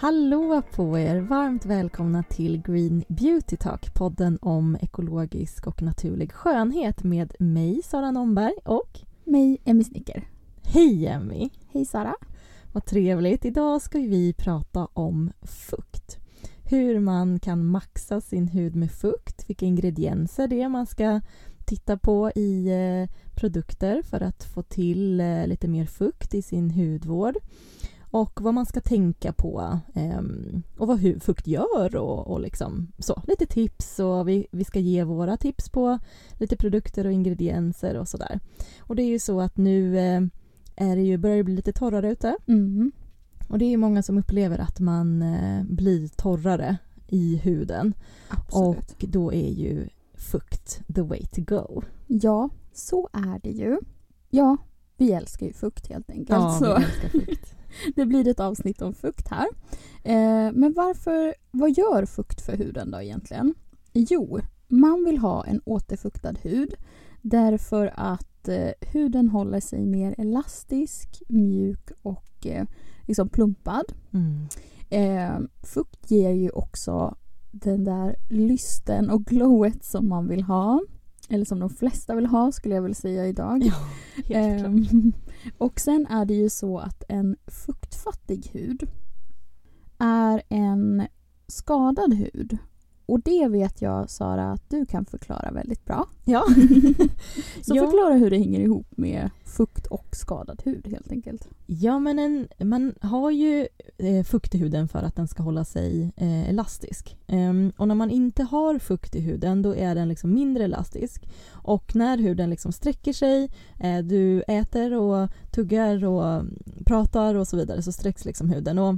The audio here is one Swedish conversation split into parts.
Hallå på er! Varmt välkomna till Green Beauty Talk, podden om ekologisk och naturlig skönhet med mig, Sara Nomberg och mig, Emmy Snicker. Hej Emmy! Hej Sara! Vad trevligt! Idag ska vi prata om fukt. Hur man kan maxa sin hud med fukt, vilka ingredienser det är man ska titta på i eh, produkter för att få till eh, lite mer fukt i sin hudvård och vad man ska tänka på um, och vad fukt gör och, och liksom så. Lite tips och vi, vi ska ge våra tips på lite produkter och ingredienser och sådär. Och det är ju så att nu eh, är det ju, börjar det bli lite torrare ute. Mm. Och det är många som upplever att man eh, blir torrare i huden. Absolut. Och då är ju fukt the way to go. Ja, så är det ju. Ja, vi älskar ju fukt helt enkelt. Ja, vi älskar fukt. det blir ett avsnitt om fukt här. Eh, men varför, vad gör fukt för huden då egentligen? Jo, man vill ha en återfuktad hud därför att eh, huden håller sig mer elastisk, mjuk och eh, liksom plumpad. Mm. Eh, fukt ger ju också den där lysten och glowet som man vill ha. Eller som de flesta vill ha skulle jag vilja säga idag. Ja, helt eh, och sen är det ju så att en fuktfattig hud är en skadad hud. Och det vet jag Sara att du kan förklara väldigt bra. Ja. så ja. förklara hur det hänger ihop med fukt och skadad hud helt enkelt. Ja men en, man har ju eh, fukt i huden för att den ska hålla sig eh, elastisk. Um, och när man inte har fukt i huden då är den liksom mindre elastisk. Och när huden liksom sträcker sig, eh, du äter och tuggar och pratar och så vidare så sträcks liksom huden. Och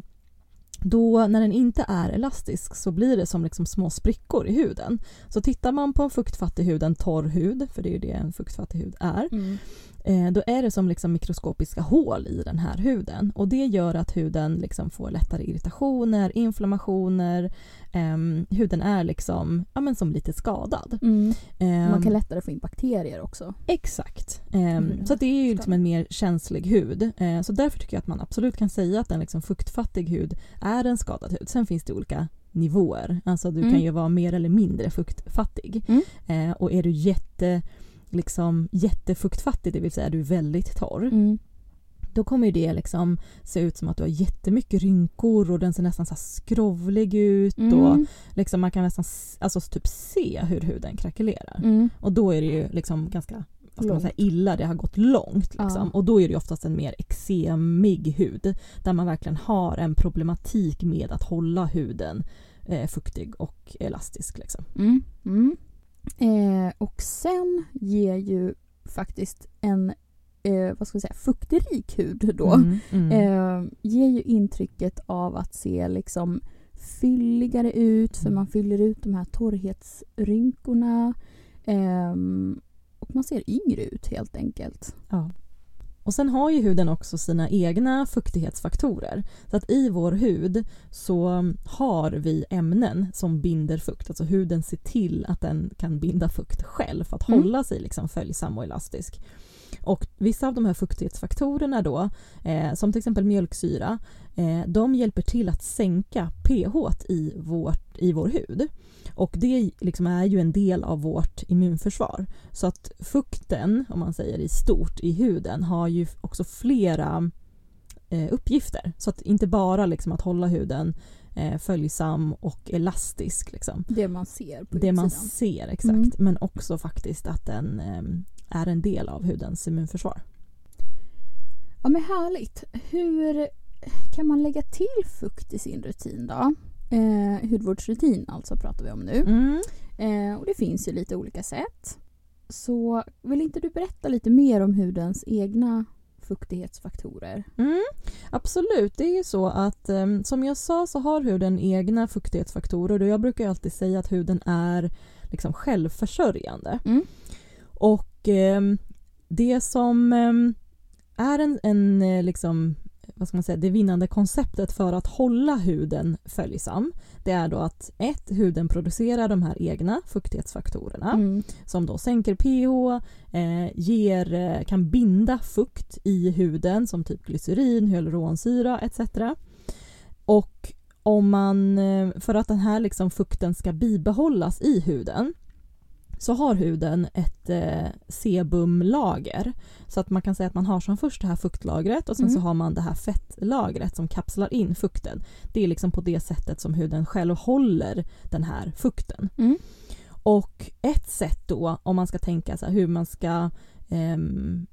då när den inte är elastisk så blir det som liksom små sprickor i huden. Så tittar man på en fuktfattig hud, en torr hud, för det är ju det en fuktfattig hud är, mm eh, då är det som liksom mikroskopiska hål i den här huden. Och det gör att huden liksom får lättare irritationer, inflammationer, eh, huden är liksom, ja, men som lite skadad. Mm. Eh, man kan lättare få in bakterier också. Exakt. Mm. Så det är ju liksom en mer känslig hud. Eh, så därför tycker jag att man absolut kan säga att en liksom fuktfattig hud är en skadad hud. Sen finns det olika nivåer. Alltså du mm. kan ju vara mer eller mindre fuktfattig. Mm. Eh, och är du jätte, liksom, jättefuktfattig, det vill säga du är väldigt torr, mm då kommer det liksom se ut som att du har jättemycket rynkor och den ser nästan så skrovlig ut mm. och liksom man kan nästan alltså, typ se hur huden krackelerar. Mm. Och då är det ju liksom ganska vad ska man säga, illa, det har gått långt. Liksom. Ja. Och då är det oftast en mer eksemig hud där man verkligen har en problematik med att hålla huden eh, fuktig och elastisk. Liksom. Mm. Mm. Eh, och sen ger ju faktiskt en eh, vad ska jag säga, fuktig hud då mm, mm. Eh, ger ju intrycket av att se liksom fylligare ut för man fyller ut de här torrhetsrynkorna eh, och man ser yngre ut helt enkelt. Ja. Och sen har ju huden också sina egna fuktighetsfaktorer. Så att i vår hud så har vi ämnen som binder fukt. Alltså huden ser till att den kan binda fukt själv för att mm. hålla sig liksom följsam och elastisk. Och vissa av de här fuktighetsfaktorerna då, eh, som till exempel mjölksyra, eh, de hjälper till att sänka pH i, vårt, i vår hud. Och det liksom är ju en del av vårt immunförsvar. Så att fukten, om man säger i stort, i huden har ju också flera eh, uppgifter. Så att inte bara liksom att hålla huden eh, följsam och elastisk. Liksom. Det man ser på Det man ser, exakt. Mm. Men också faktiskt att den eh, är en del av hudens immunförsvar. Ja men härligt. Hur kan man lägga till fukt i sin rutin då? Eh, hudvårdsrutin alltså pratar vi om nu. Mm. Eh, och det finns ju lite olika sätt. Så vill inte du berätta lite mer om hudens egna fuktighetsfaktorer? Mm, absolut, det är ju så att um, som jag sa så har huden egna fuktighetsfaktorer och jag brukar alltid säga att huden är liksom självförsörjande. Mm. Och um, det som um, är en, en eh, liksom vad ska man säga, det vinnande konceptet för att hålla huden följsam det är då att ett, huden producerar de här egna fuktighetsfaktorerna mm. som då sänker pH, eh, ger, eh, kan binda fukt i huden som typ glycerin, hyaluronsyra etc. Och om man, eh, för att den här liksom fukten ska bibehållas i huden så har huden ett eh, sebumlager. Så att man kan säga att man har som först det här fuktlagret och sen Mm. så har man det här fettlagret som kapslar in fukten. Det är liksom på det sättet som huden själv håller den här fukten. Mm. Och ett sätt då om man ska tänka så här, hur man ska ehm,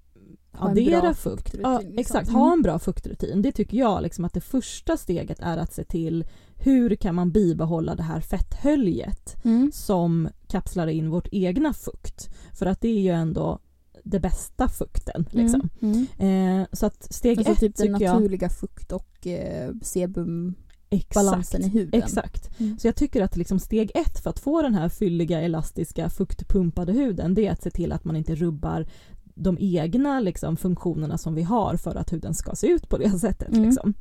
addera fukt. fuktrutin, Ja, liksom. exakt, Mm. ha en bra fuktrutin. Det tycker jag liksom att det första steget är att se till hur kan man bibehålla det här fetthöljet Mm. som kapslar in vårt egna fukt. För att det är ju ändå det bästa fukten. Liksom. Mm. Mm. Eh, så att steg Alltså ett typ den tycker jag... naturliga fukt och eh, sebumbalansen Exakt. i huden. Exakt. Mm. Så jag tycker att liksom steg ett för att få den här fylliga, elastiska, fuktpumpade huden det är att se till att man inte rubbar de egna liksom, funktionerna som vi har för att huden ska se ut på det sättet. Mm. Liksom.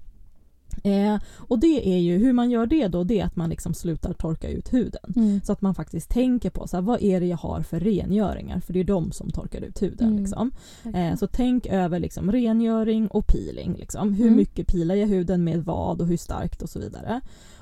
Eh, och det är ju, hur man gör det då, det är att man liksom slutar torka ut huden. Mm. Så att man faktiskt tänker på så här, vad är det jag har för rengöringar, för det är de som torkar ut huden. Mm. Liksom. Eh, så tänk över liksom rengöring och peeling. Liksom. Hur Mm. mycket pilar jag huden med vad och hur starkt och så vidare.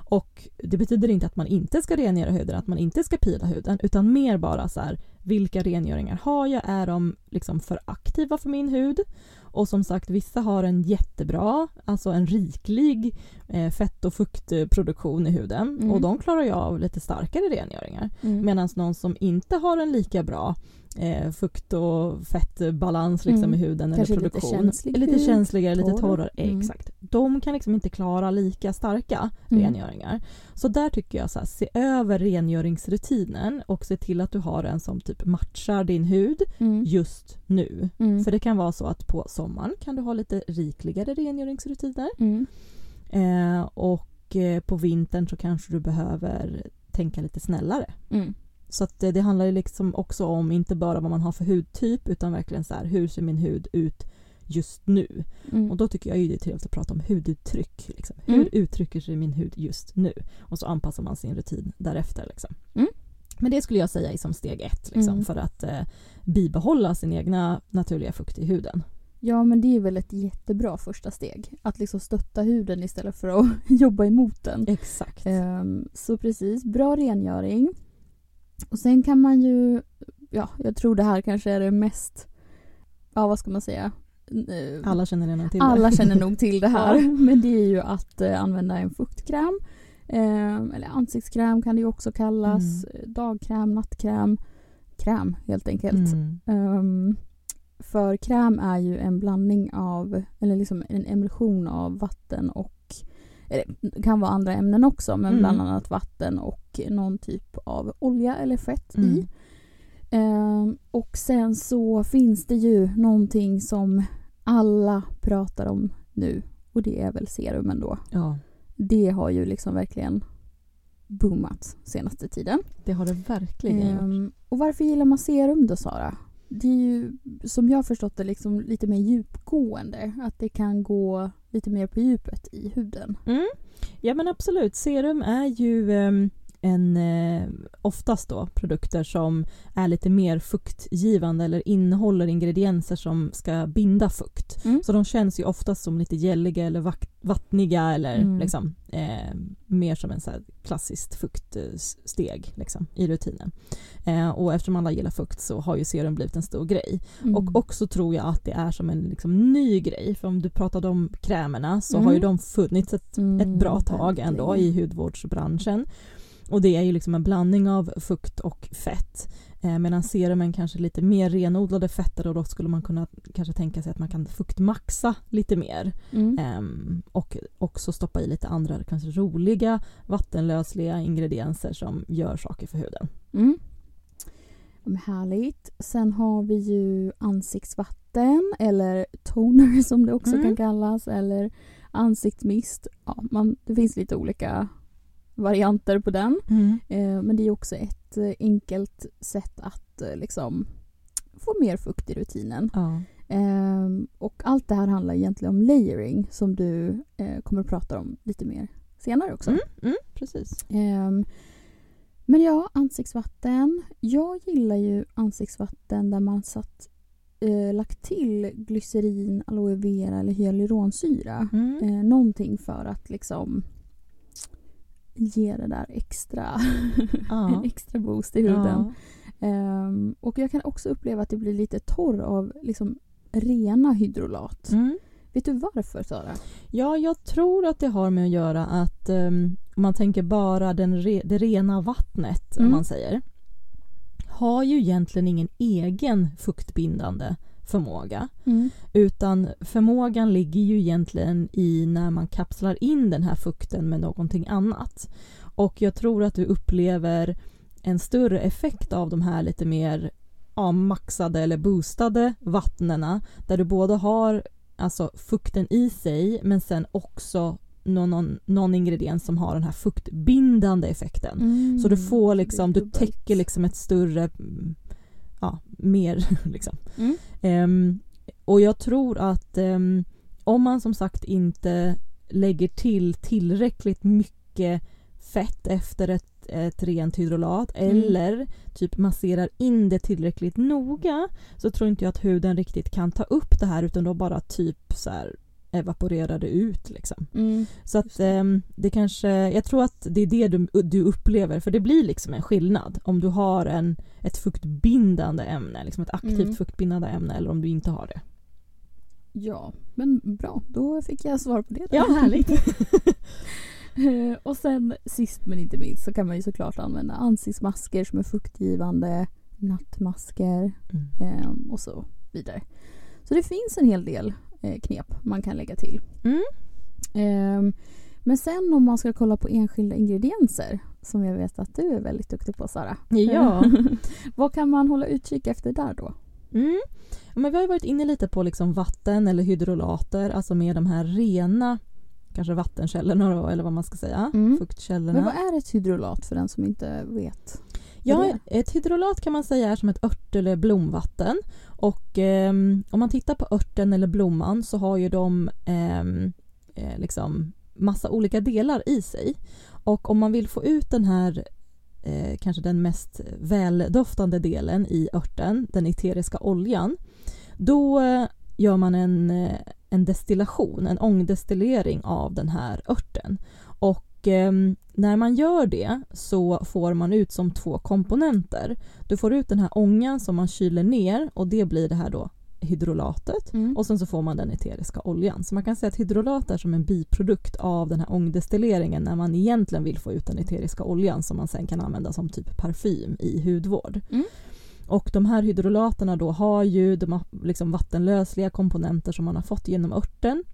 Och det betyder inte att man inte ska rengöra huden, att man inte ska pila huden, utan mer bara så här, vilka rengöringar har jag? Är de liksom för aktiva för min hud? Och som sagt, vissa har en jättebra, alltså en riklig eh, fett och fuktproduktion i huden Mm. och de klarar ju av lite starkare rengöringar. Mm. Medan någon som inte har en lika bra eh, fukt och fettbalans liksom, Mm. i huden Kanske eller lite produktion. känslig är lite känsligare, lite torr. torrare. Mm. Exakt. De kan liksom inte klara lika starka Mm. rengöringar. Så där tycker jag så här, se över rengöringsrutinen och se till att du har en som typ matchar din hud Mm. Just nu. Mm. För det kan vara så att på sommaren kan du ha lite rikligare rengöringsrutiner Mm. eh, och eh, på vintern så kanske du behöver tänka lite snällare. Mm. Så att det, det handlar ju liksom också om inte bara vad man har för hudtyp utan verkligen så här, hur ser min hud ut just nu? Mm. Och då tycker jag ju det är trevligt att prata om huduttryck. Liksom. Hur Mm. uttrycker sig min hud just nu? Och så anpassar man sin rutin därefter. Liksom. Mm. Men det skulle jag säga är som steg ett liksom, Mm. för att eh, bibehålla sin egna naturliga fukt i huden. Ja men det är väl ett jättebra första steg. Att liksom stötta huden istället för att jobba emot den. Exakt. Ehm, så precis, bra rengöring. Och sen kan man ju, ja jag tror det här kanske är det mest, ja vad ska man säga? Eh, Alla känner redan till det. alla känner nog till det här. Men det är ju att eh, använda en fuktkräm. Ehm, eller ansiktskräm kan det ju också kallas. Dagkräm, nattkräm. Kräm helt enkelt. Mm. Ehm, för kräm är ju en blandning av, eller liksom en emulsion av vatten och eller, det kan vara andra ämnen också men Mm. bland annat vatten och någon typ av olja eller fett Mm. i. Ehm, och sen så finns det ju någonting som alla pratar om nu och det är väl serumen då. Ja, Det har ju liksom verkligen boomat senaste tiden. det har det verkligen gjort. Ehm, och varför gillar man serum då Sara? Det är ju som jag har förstått det liksom lite mer djupgående. Att det kan gå lite mer på djupet i huden. Mm. Ja men absolut, serum är ju ehm, en, eh, oftast då produkter som är lite mer fuktgivande eller innehåller ingredienser som ska binda fukt. Mm. Så de känns ju oftast som lite gälliga eller vattniga eller Mm. liksom, eh, mer som en så här klassiskt fuktsteg liksom, i rutinen. Eh, och eftersom alla gillar fukt så har ju serum blivit en stor grej. Mm. Och också tror jag att det är som en liksom, ny grej. För om du pratade om krämerna så Mm. har ju de funnits ett, Mm, ett bra tag ändå i hudvårdsbranschen. Och det är ju liksom en blandning av fukt och fett. Eh, medan serumen kanske är lite mer renodlade fetter och då skulle man kunna kanske tänka sig att man kan fuktmaxa lite mer. Mm. Ehm, och också stoppa i lite andra kanske roliga vattenlösliga ingredienser som gör saker för huden. Mm. Härligt. Sen har vi ju ansiktsvatten eller toner som det också Mm. kan kallas eller ansiktsmist. Ja, man, det finns lite olika varianter på den. Eh, men det är också ett eh, enkelt sätt att eh, liksom få mer fukt i rutinen. Ja. Ehm, och allt det här handlar egentligen om layering som du eh, kommer att prata om lite mer senare också. Mm, mm, precis. Ehm, men ja, ansiktsvatten. Jag gillar ju ansiktsvatten där man satt, eh, lagt till glycerin, aloe vera eller hyaluronsyra. Mm. Eh, någonting för att liksom ge det där extra, Ja. en extra boost i huden. Ja. Ehm, och jag kan också uppleva att det blir lite torr av liksom rena hydrolat. Mm. Vet du varför Sara? Ja, jag tror att det har med att göra att um, om man tänker bara den re, det rena vattnet, Mm. om man säger, har ju egentligen ingen egen fuktbindande förmåga. Utan förmågan ligger ju egentligen i när man kapslar in den här fukten med någonting annat. Och jag tror att du upplever en större effekt av de här lite mer ja, maxade eller boostade vattnena där du både har alltså fukten i sig men sen också någon, någon, någon ingrediens som har den här fuktbindande effekten. Mm. Så du får liksom, du täcker liksom ett större, mm, ja, mer liksom. Mm. Ehm, och jag tror att ehm, om man som sagt inte lägger till tillräckligt mycket fett efter ett, ett rent hydrolat Mm. eller typ masserar in det tillräckligt noga så tror inte jag att huden riktigt kan ta upp det här utan då bara typ så här evaporerar det ut liksom. Mm. Så att Just det. ehm, kanske, jag tror att det är det du, du upplever för det blir liksom en skillnad om du har en, ett fuktbindande ämne, liksom ett aktivt Mm. fuktbindande ämne eller om du inte har det. Ja, men bra. Då fick jag svar på det. då. Ja, härligt. Och sen sist men inte minst så kan man ju såklart använda ansiktsmasker som är fuktgivande, nattmasker Mm. eh, och så vidare. Så det finns en hel del knep man kan lägga till. Mm. Eh, men sen om man ska kolla på enskilda ingredienser som jag vet att du är väldigt duktig på Sara. Ja. Vad kan man hålla utkik efter där då? Mm. Ja, men vi har varit inne lite på liksom vatten eller hydrolater, alltså med de här rena kanske vattenkällorna då, eller vad man ska säga, Mm. fuktkällorna. Men vad är ett hydrolat för den som inte vet? Ja, ett hydrolat kan man säga är som ett ört eller blomvatten. Och eh, om man tittar på örten eller blomman så har ju de ehm, eh, liksom massa olika delar i sig. Och om man vill få ut den här eh, kanske den mest väldoftande delen i örten, den eteriska oljan, då eh, gör man en, eh, en destillation, en ångdestillering av den här örten. Och eh, när man gör det så får man ut som två komponenter. Du får ut den här ångan som man kyler ner och det blir det här då hydrolatet. Mm. Och sen så får man den eteriska oljan. Så man kan säga att hydrolat är som en biprodukt av den här ångdestilleringen när man egentligen vill få ut den eteriska oljan som man sen kan använda som typ parfym i hudvård. Mm. Och de här hydrolaterna då har ju de liksom vattenlösliga komponenter som man har fått genom örten.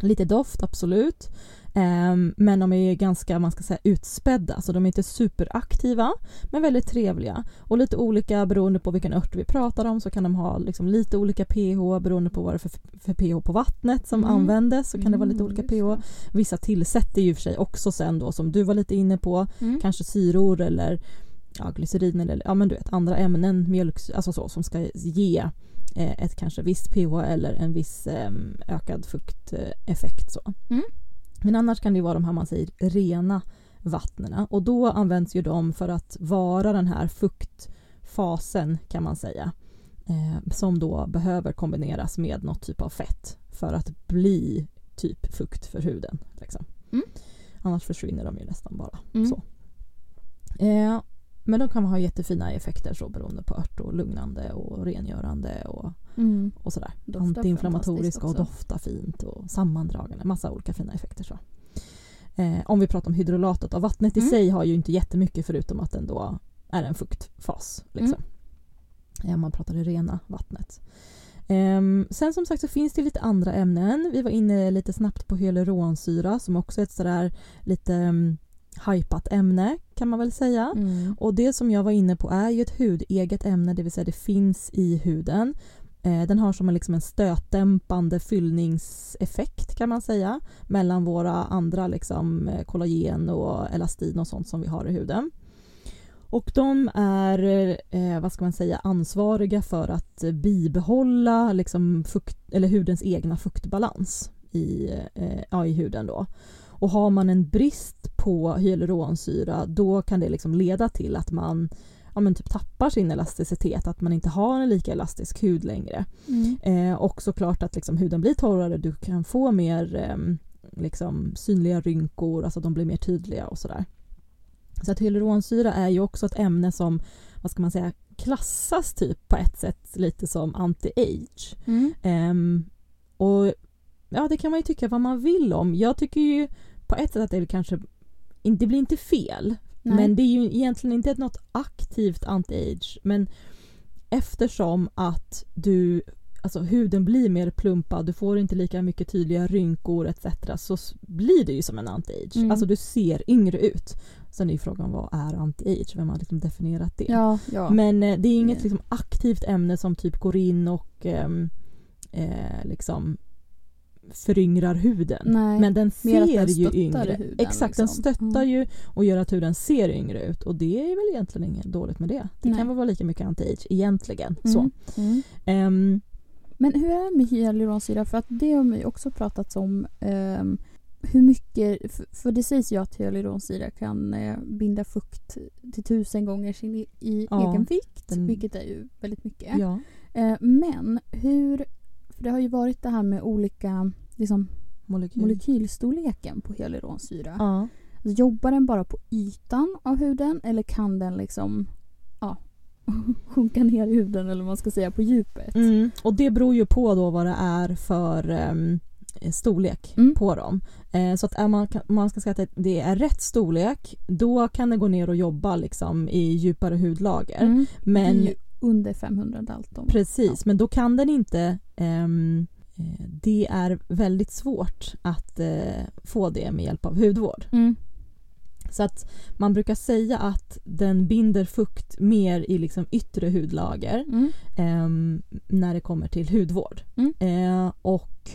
Lite doft, absolut. Ehm, men de är ganska man ska säga, utspädda, så de är inte superaktiva men väldigt trevliga. Och lite olika beroende på vilken ört vi pratar om så kan de ha liksom lite olika pH beroende på vad det är för, för pH på vattnet som Mm. användes så kan det vara lite Mm, olika pH. Vissa tillsätter ju för sig också sen då som du var lite inne på, Mm. kanske syror eller ja, glycerin eller ja, men du vet, andra ämnen, mjölk, alltså så, som ska ge ett kanske visst pH eller en viss eh, ökad fukteffekt. Så. Mm. Men annars kan det vara de här man säger rena vattnena och då används ju de för att vara den här fuktfasen kan man säga eh, som då behöver kombineras med något typ av fett för att bli typ fukt för huden. Liksom. Mm. Annars försvinner de ju nästan bara. Mm. Så. Eh, men de kan ha jättefina effekter så beroende på ört och lugnande och rengörande och, Mm. och sådär. Antiinflammatoriska och dofta fint och sammandragande. Massa olika fina effekter. så. Eh, om vi pratar om hydrolatet och vattnet i Mm. sig har ju inte jättemycket förutom att den då är en fuktfas. Liksom. Mm. Eh, man pratar det rena vattnet. Ehm, sen som sagt så finns det lite andra ämnen. Vi var inne lite snabbt på hyaluronsyra som också är ett sådär lite um, hypat ämne kan man väl säga. Mm. Och det som jag var inne på är ju ett hudeget ämne, det vill säga det finns i huden. Eh, den har som en, liksom en stötdämpande fyllningseffekt kan man säga mellan våra andra liksom, eh, kollagen och elastin och sånt som vi har i huden. Och de är eh, vad ska man säga, ansvariga för att eh, bibehålla liksom, fukt, eller hudens egna fuktbalans i, eh, ja, i huden. Då. Och har man en brist på hyaluronsyra då kan det liksom leda till att man ja, men typ tappar sin elasticitet, att man inte har en lika elastisk hud längre. Mm. Eh, och såklart att liksom huden blir torrare, du kan få mer eh, liksom, synliga rynkor, alltså de blir mer tydliga och sådär. Så att hyaluronsyra är ju också ett ämne som, vad ska man säga, klassas typ på ett sätt lite som anti-age. Mm. Ehm, och ja, det kan man ju tycka vad man vill om. Jag tycker ju på ett sätt att det är kanske, det blir inte fel, Nej. men det är ju egentligen inte något aktivt anti-age. Men eftersom att du, alltså huden blir mer plumpad, du får inte lika mycket tydliga rynkor etc. så blir det ju som en anti-age. Mm. Alltså du ser yngre ut. Sen är ju frågan vad är anti-age? Vem har liksom definierat det? Ja, ja. Men eh, det är inget Det- liksom, aktivt ämne som typ går in och ehm, eh, liksom föryngrar huden. Nej, Men den ser den ju yngre huden, Exakt, den liksom. stöttar Mm. ju och gör att huden ser yngre ut och det är väl egentligen inget dåligt med det. Det Nej. kan väl vara lika mycket anti-age egentligen. Så. Mm. Mm. Ehm, Men hur är det med hyaluronsyra? För att det har man ju också pratat om. ehm, hur mycket, för det sägs ju att hyaluronsyra kan eh, binda fukt till tusen gånger sin i, i Ja, egen vikt, den- vilket är ju väldigt mycket. ja. Eh, men hur, för det har ju varit det här med olika liksom, Molekyl. molekylstorleken på hyaluronsyra. Ja. Alltså, Jobbar den bara på ytan av huden eller kan den liksom ja, sjunka ner i huden eller vad man ska säga på djupet? Mm. Och det beror ju på då vad det är för ehm, storlek Mm. på dem. Eh, så att man, man ska säga att det är rätt storlek då kan det gå ner och jobba liksom i djupare hudlager. Mm. Men under 500 Dalton. Precis, men då kan den inte... ehm, eh, det är väldigt svårt att eh, få det med hjälp av hudvård. Mm. Så att man brukar säga att den binder fukt mer i liksom yttre hudlager Mm. ehm, när det kommer till hudvård. Mm. Eh, och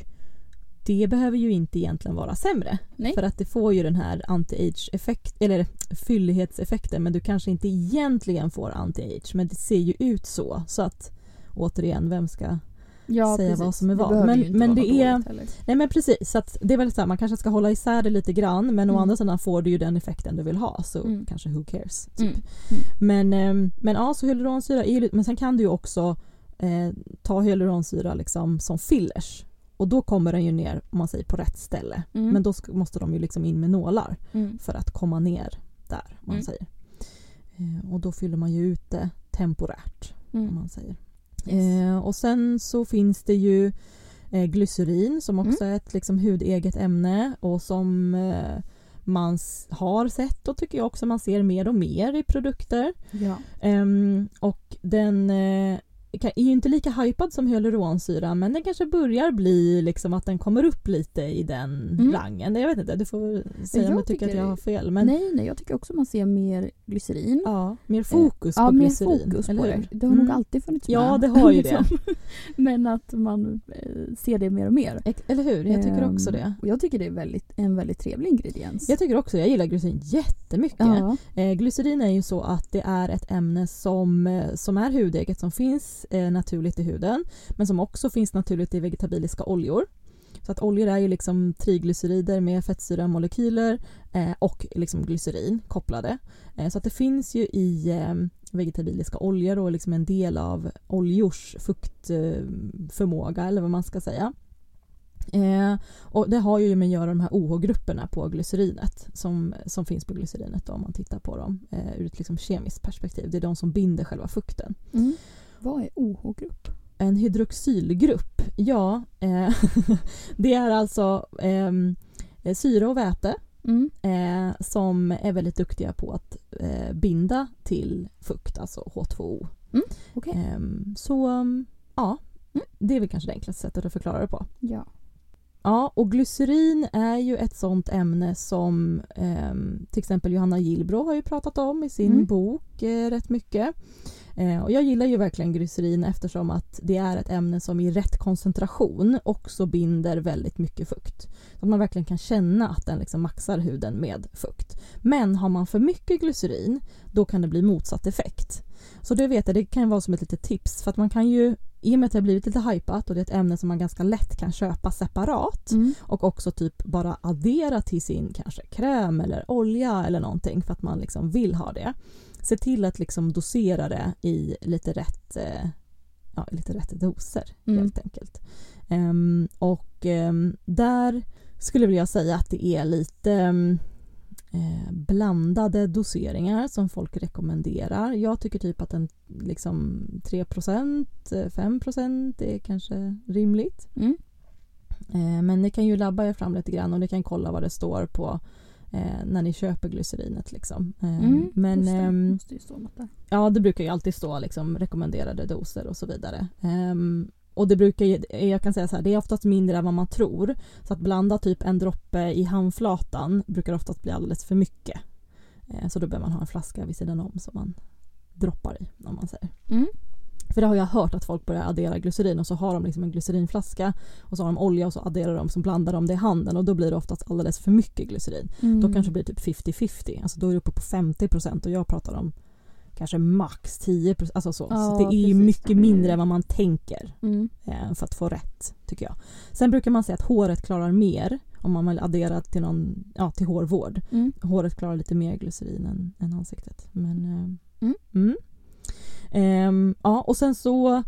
det behöver ju inte egentligen vara sämre. Nej. För att det får ju den här anti-age-effekt, eller fyllighetseffekten men du kanske inte egentligen får anti-age men det ser ju ut så. Så att återigen, vem ska... Ja, säga precis. vad som är vad. Men- men det är-. Nej men precis, så det är väl så här, man kanske ska hålla isär det lite grann men å Mm. andra sidan får du ju den effekten du vill ha så Mm. kanske who cares. Typ. Mm. Men, ehm, men ja, så hyaluronsyra är ju men sen kan du ju också eh, ta hyaluronsyra liksom som fillers och då kommer den ju ner om man säger på rätt ställe. Mm. Men då sk- måste de ju liksom in med nålar Mm. för att komma ner där man Mm. säger. Eh, och då fyller man ju ut det temporärt om Mm. man säger. Yes. Eh, och sen så finns det ju eh, glycerin som Mm. också är ett liksom, hudeget ämne och som eh, man har sett och tycker jag också man ser mer och mer i produkter. Ja. Ehm, och den kan- är ju inte lika hypad som hyaluronsyra men den kanske börjar bli liksom att den kommer upp lite i den Mm. rangen. Jag vet inte, du får säga om jag du tycker att jag har fel. Men Nej, nej, jag tycker också man ser mer glycerin. ja, mer fokus ja, på mer glycerin. fokus eller på det. Det har Mm. nog alltid funnits med. Ja, det har ju det. liksom. Men att man eh, ser det mer och mer. Eller hur? Jag tycker också Ehm, det. Och jag tycker det är väldigt, en väldigt trevlig ingrediens. Jag tycker också, jag gillar glycerin jättemycket. ja. Eh, glycerin är ju så att det är ett ämne som, eh, som är hudeget som finns eh, naturligt i huden men som också finns naturligt i vegetabiliska oljor. Så att oljor är ju liksom triglycerider med fettsyramolekyler eh, och liksom glycerin kopplade. Eh, så att det finns ju i eh, vegetabiliska oljor och liksom en del av oljors fuktförmåga eh, eller vad man ska säga. Eh, och det har ju med att göra de här OH-grupperna på glycerinet som, som finns på glycerinet då, om man tittar på dem eh, ur ett liksom kemiskt perspektiv. Det är de som binder själva fukten. Mm. Vad är OH-grupp? En hydroxylgrupp, ja, eh, det är alltså ehm, eh, syre och väte Mm. eh, som är väldigt duktiga på att eh, binda till fukt, alltså H2O. Okej. Ehm, så ja, Mm. det är väl kanske det enklaste sättet att förklara det på. Ja. Ja, och glycerin är ju ett sånt ämne som ehm, till exempel Johanna Gillbro har ju pratat om i sin Mm. bok eh, rätt mycket. Eh, och jag gillar ju verkligen glycerin eftersom att det är ett ämne som i rätt koncentration också binder väldigt mycket fukt. Så att man verkligen kan känna att den liksom maxar huden med fukt. Men har man för mycket glycerin då kan det bli motsatt effekt. Så det vet jag, det kan vara som ett litet tips för att man kan ju i och med att det har blivit lite hypat och det är ett ämne som man ganska lätt kan köpa separat Mm. och också typ bara addera till sin kanske kräm eller olja eller någonting för att man liksom vill ha det. Se till att liksom dosera det i lite rätt, eh, ja, lite rätt doser Mm. helt enkelt. Ehm, och ehm, där skulle vilja säga att det är lite eh, blandade doseringar som folk rekommenderar. Jag tycker typ att en liksom 3% 5% är kanske rimligt. Mm. Eh, men ni kan ju labba er fram lite grann och ni kan kolla vad det står på eh, när ni köper glycerinet. Liksom. Eh, Mm, men just det. Måste ju stå något där. ja, det brukar ju alltid stå liksom, rekommenderade doser och så vidare. Ehm, och det brukar ju, jag kan säga så här, det är oftast mindre än vad man tror. Så att blanda typ en droppe i handflatan brukar oftast bli alldeles för mycket. Eh, så då behöver man ha en flaska vid sidan om som man droppar i, om man säger. Mm. För det har jag hört att folk börjar addera glycerin och så har de liksom en glycerinflaska och så har de olja och så adderar de så blandar de det i handen och då blir det oftast alldeles för mycket glycerin. Mm. Då kanske det blir typ 50-50, alltså då är det uppe på 50% och jag pratar om kanske max 10% alltså så. Ja, så det är ju mycket mindre än vad man tänker Mm. eh, för att få rätt tycker jag. Sen brukar man säga att håret klarar mer om man vill addera till, någon, ja, till hårvård. Mm. Håret klarar lite mer glycerin än, än ansiktet. Men, eh, Mm. Mm. Ehm, ja, och sen så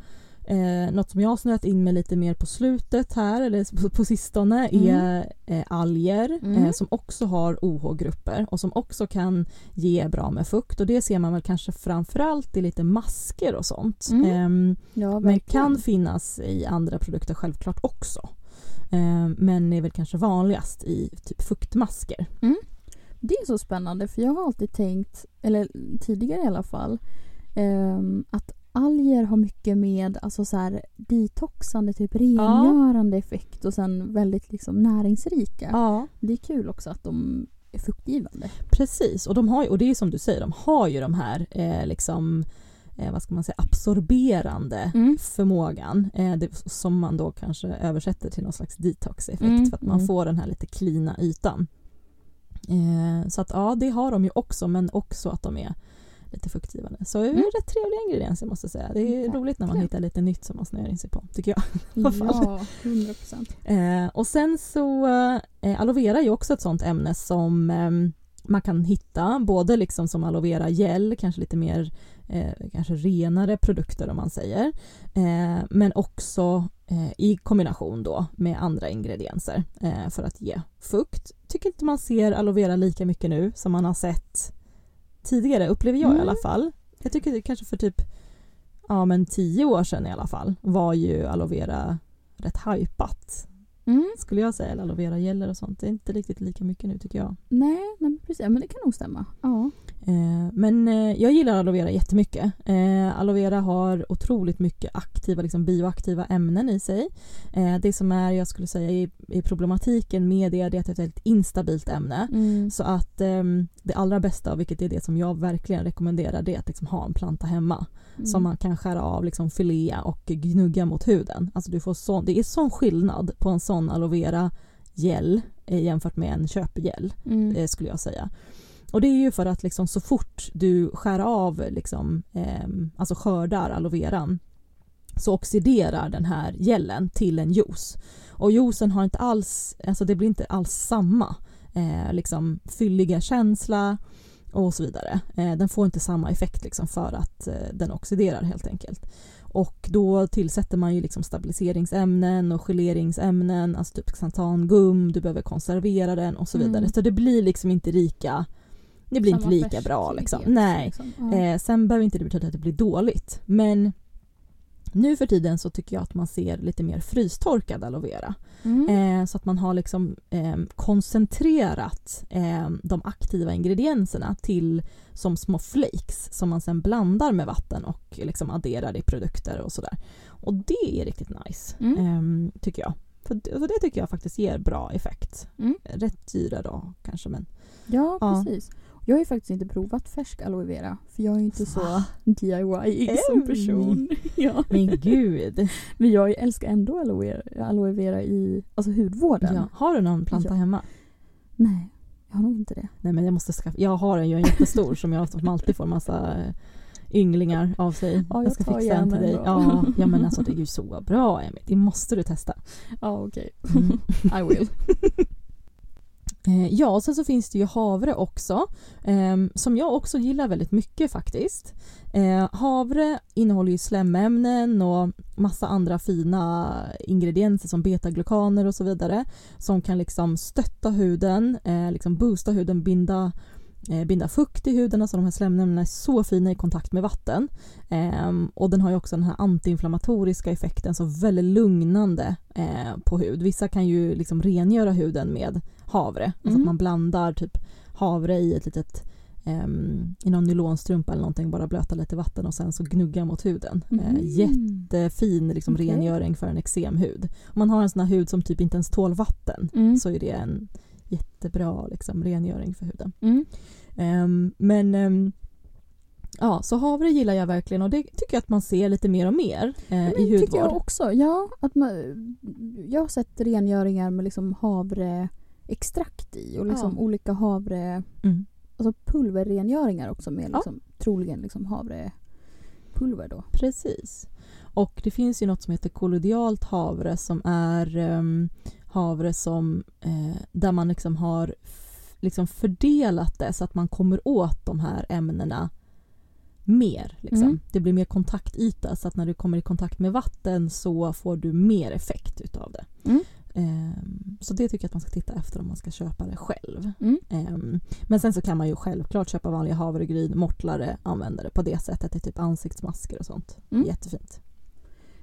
eh, något som jag har snöat in mig lite mer på slutet här, eller på, på sistone, är eh, alger Mm. eh, som också har OH-grupper och som också kan ge bra med fukt och det ser man väl kanske framförallt i lite masker och sånt. Mm. Ehm, Ja, men kan finnas i andra produkter självklart också. Ehm, men är väl kanske vanligast i typ fuktmasker. Det är så spännande för jag har alltid tänkt, eller tidigare i alla fall, ehm, att alger har mycket med alltså så här, detoxande, typ rengörande effekt och sen väldigt liksom näringsrika. Ja, Det är kul också att de är fuktgivande. precis. Och, de har ju, och det är som du säger, de har ju de här eh, liksom eh, vad ska man säga, absorberande Mm. förmågan eh, det, som man då kanske översätter till någon slags detox-effekt Mm, för att man mm. får den här lite klina ytan. Eh, så att ja, det har de ju också men också att de är lite fuktgivande. Så det är Mm. rätt trevliga ingredienser måste jag säga. Det är Verkligen. roligt när man hittar lite nytt som man snöar in sig på, tycker jag. fall. Ja, 100 procent. Eh, och sen så, eh, aloe vera är ju också ett sånt ämne som eh, man kan hitta både liksom som aloe vera gel, kanske lite mer eh, kanske renare produkter om man säger. Eh, men också eh, i kombination då med andra ingredienser eh, för att ge fukt. Tycker inte man ser aloe vera lika mycket nu som man har sett tidigare, upplever jag i Mm. alla fall. Jag tycker det kanske för typ ja, men tio år sedan i alla fall var ju aloe vera rätt hypat Mm. skulle jag säga, eller aloe vera gäller och sånt. Det är inte riktigt lika mycket nu tycker jag. Nej, nej, precis. Men det kan nog stämma. Ja. Eh, men eh, jag gillar aloe vera jättemycket. Eh, aloe vera har otroligt mycket aktiva, liksom bioaktiva ämnen i sig. Det som är, jag skulle säga, i, problematiken med det, är att det är ett väldigt instabilt ämne. Mm. Så att ehm, det allra bästa, vilket är det som jag verkligen rekommenderar, det är att liksom ha en planta hemma. Mm. som man kan skära av, liksom filea och gnugga mot huden. Alltså du får sån, det är sån skillnad på en sån aloe vera gel jämfört med en köpgel Mm. skulle jag säga. Och det är ju för att liksom så fort du skär av, liksom, ehm, alltså skördar aloe veran så oxiderar den här gelen till en juice. Och juicen har inte alls, alltså det blir inte alls samma eh, liksom fylliga känsla och så vidare. Eh, den får inte samma effekt liksom för att eh, den oxiderar helt enkelt. Och då tillsätter man ju liksom stabiliseringsämnen och geleringsämnen, alltså typ xantangum, du behöver konservera den och så vidare. Mm. Så det blir liksom inte lika det blir inte lika bra liksom. Nej. liksom. Ja. Eh, sen behöver inte det betyda att det blir dåligt. Men nu för tiden så tycker jag att man ser lite mer frystorkad aloe vera. Mm. Eh, så att man har liksom eh, koncentrerat eh, de aktiva ingredienserna till som små flakes som man sen blandar med vatten och liksom adderar i produkter och sådär. Och det är riktigt nice, Mm. eh, tycker jag. För, det- för det tycker jag faktiskt ger bra effekt. Mm. Rätt dyra då kanske men Ja, Ja. precis. Jag har ju faktiskt inte provat färsk aloe vera för jag är ju inte så? DIY som person. ja. men gud. Men jag älskar ändå aloe vera, aloe vera i alltså hudvården. Ja. Har du någon planta Ja. hemma? Nej, jag har nog inte det. Nej men jag måste skaffa, jag har en, jag är jättestor som jag som alltid får massa eh, ynglingar av sig. Ja, jag ska tar fixa en till dig. då. Ja, ja men alltså det är ju så bra Emil, det måste du testa. Ja, okej. Mm. I will. Eh, ja, och sen så finns det ju havre också, eh, som jag också gillar väldigt mycket faktiskt. Eh, havre innehåller ju slemmämnen och massa andra fina ingredienser som betaglukaner och så vidare som kan liksom stötta huden, eh, liksom boosta huden, binda eh, binda fukt i huden, alltså de här slemnämnena är så fina i kontakt med vatten. Eh, och den har ju också den här antiinflammatoriska effekten, så väldigt lugnande eh, på hud. Vissa kan ju liksom rengöra huden med havre, alltså Mm. att man blandar typ havre i ett litet ehm, i någon nylonstrumpa eller någonting, bara blöta lite vatten och sen så gnugga mot huden. Eh, Mm. jättefin liksom, Okej. rengöring för en eksemhud. Om man har en sån här hud som typ inte ens tål vatten Mm. så är det en jättebra liksom, rengöring för huden. Mm. Ehm, men ehm, ja, så havre gillar jag verkligen och det tycker jag att man ser lite mer och mer eh, Men i tycker hudvård. jag också. Ja, att man, jag har sett rengöringar med liksom havreextrakt i och liksom Ja. olika havre... Mm. Alltså pulverrengöringar också med Ja. liksom, troligen liksom havrepulver då. Precis. Och det finns ju något som heter kollodialt havre som är ehm, havre som, eh, där man liksom har liksom fördelat det så att man kommer åt de här ämnena mer. Liksom. Mm. Det blir mer kontaktyta så att när du kommer i kontakt med vatten så får du mer effekt utav det. Mm. Ehm, så det tycker jag att man ska titta efter om man ska köpa det själv. Mm. Ehm, men sen så kan man ju självklart köpa vanliga havregryn, mortlare, använda det på det sättet i typ ansiktsmasker och sånt. Mm. Jättefint.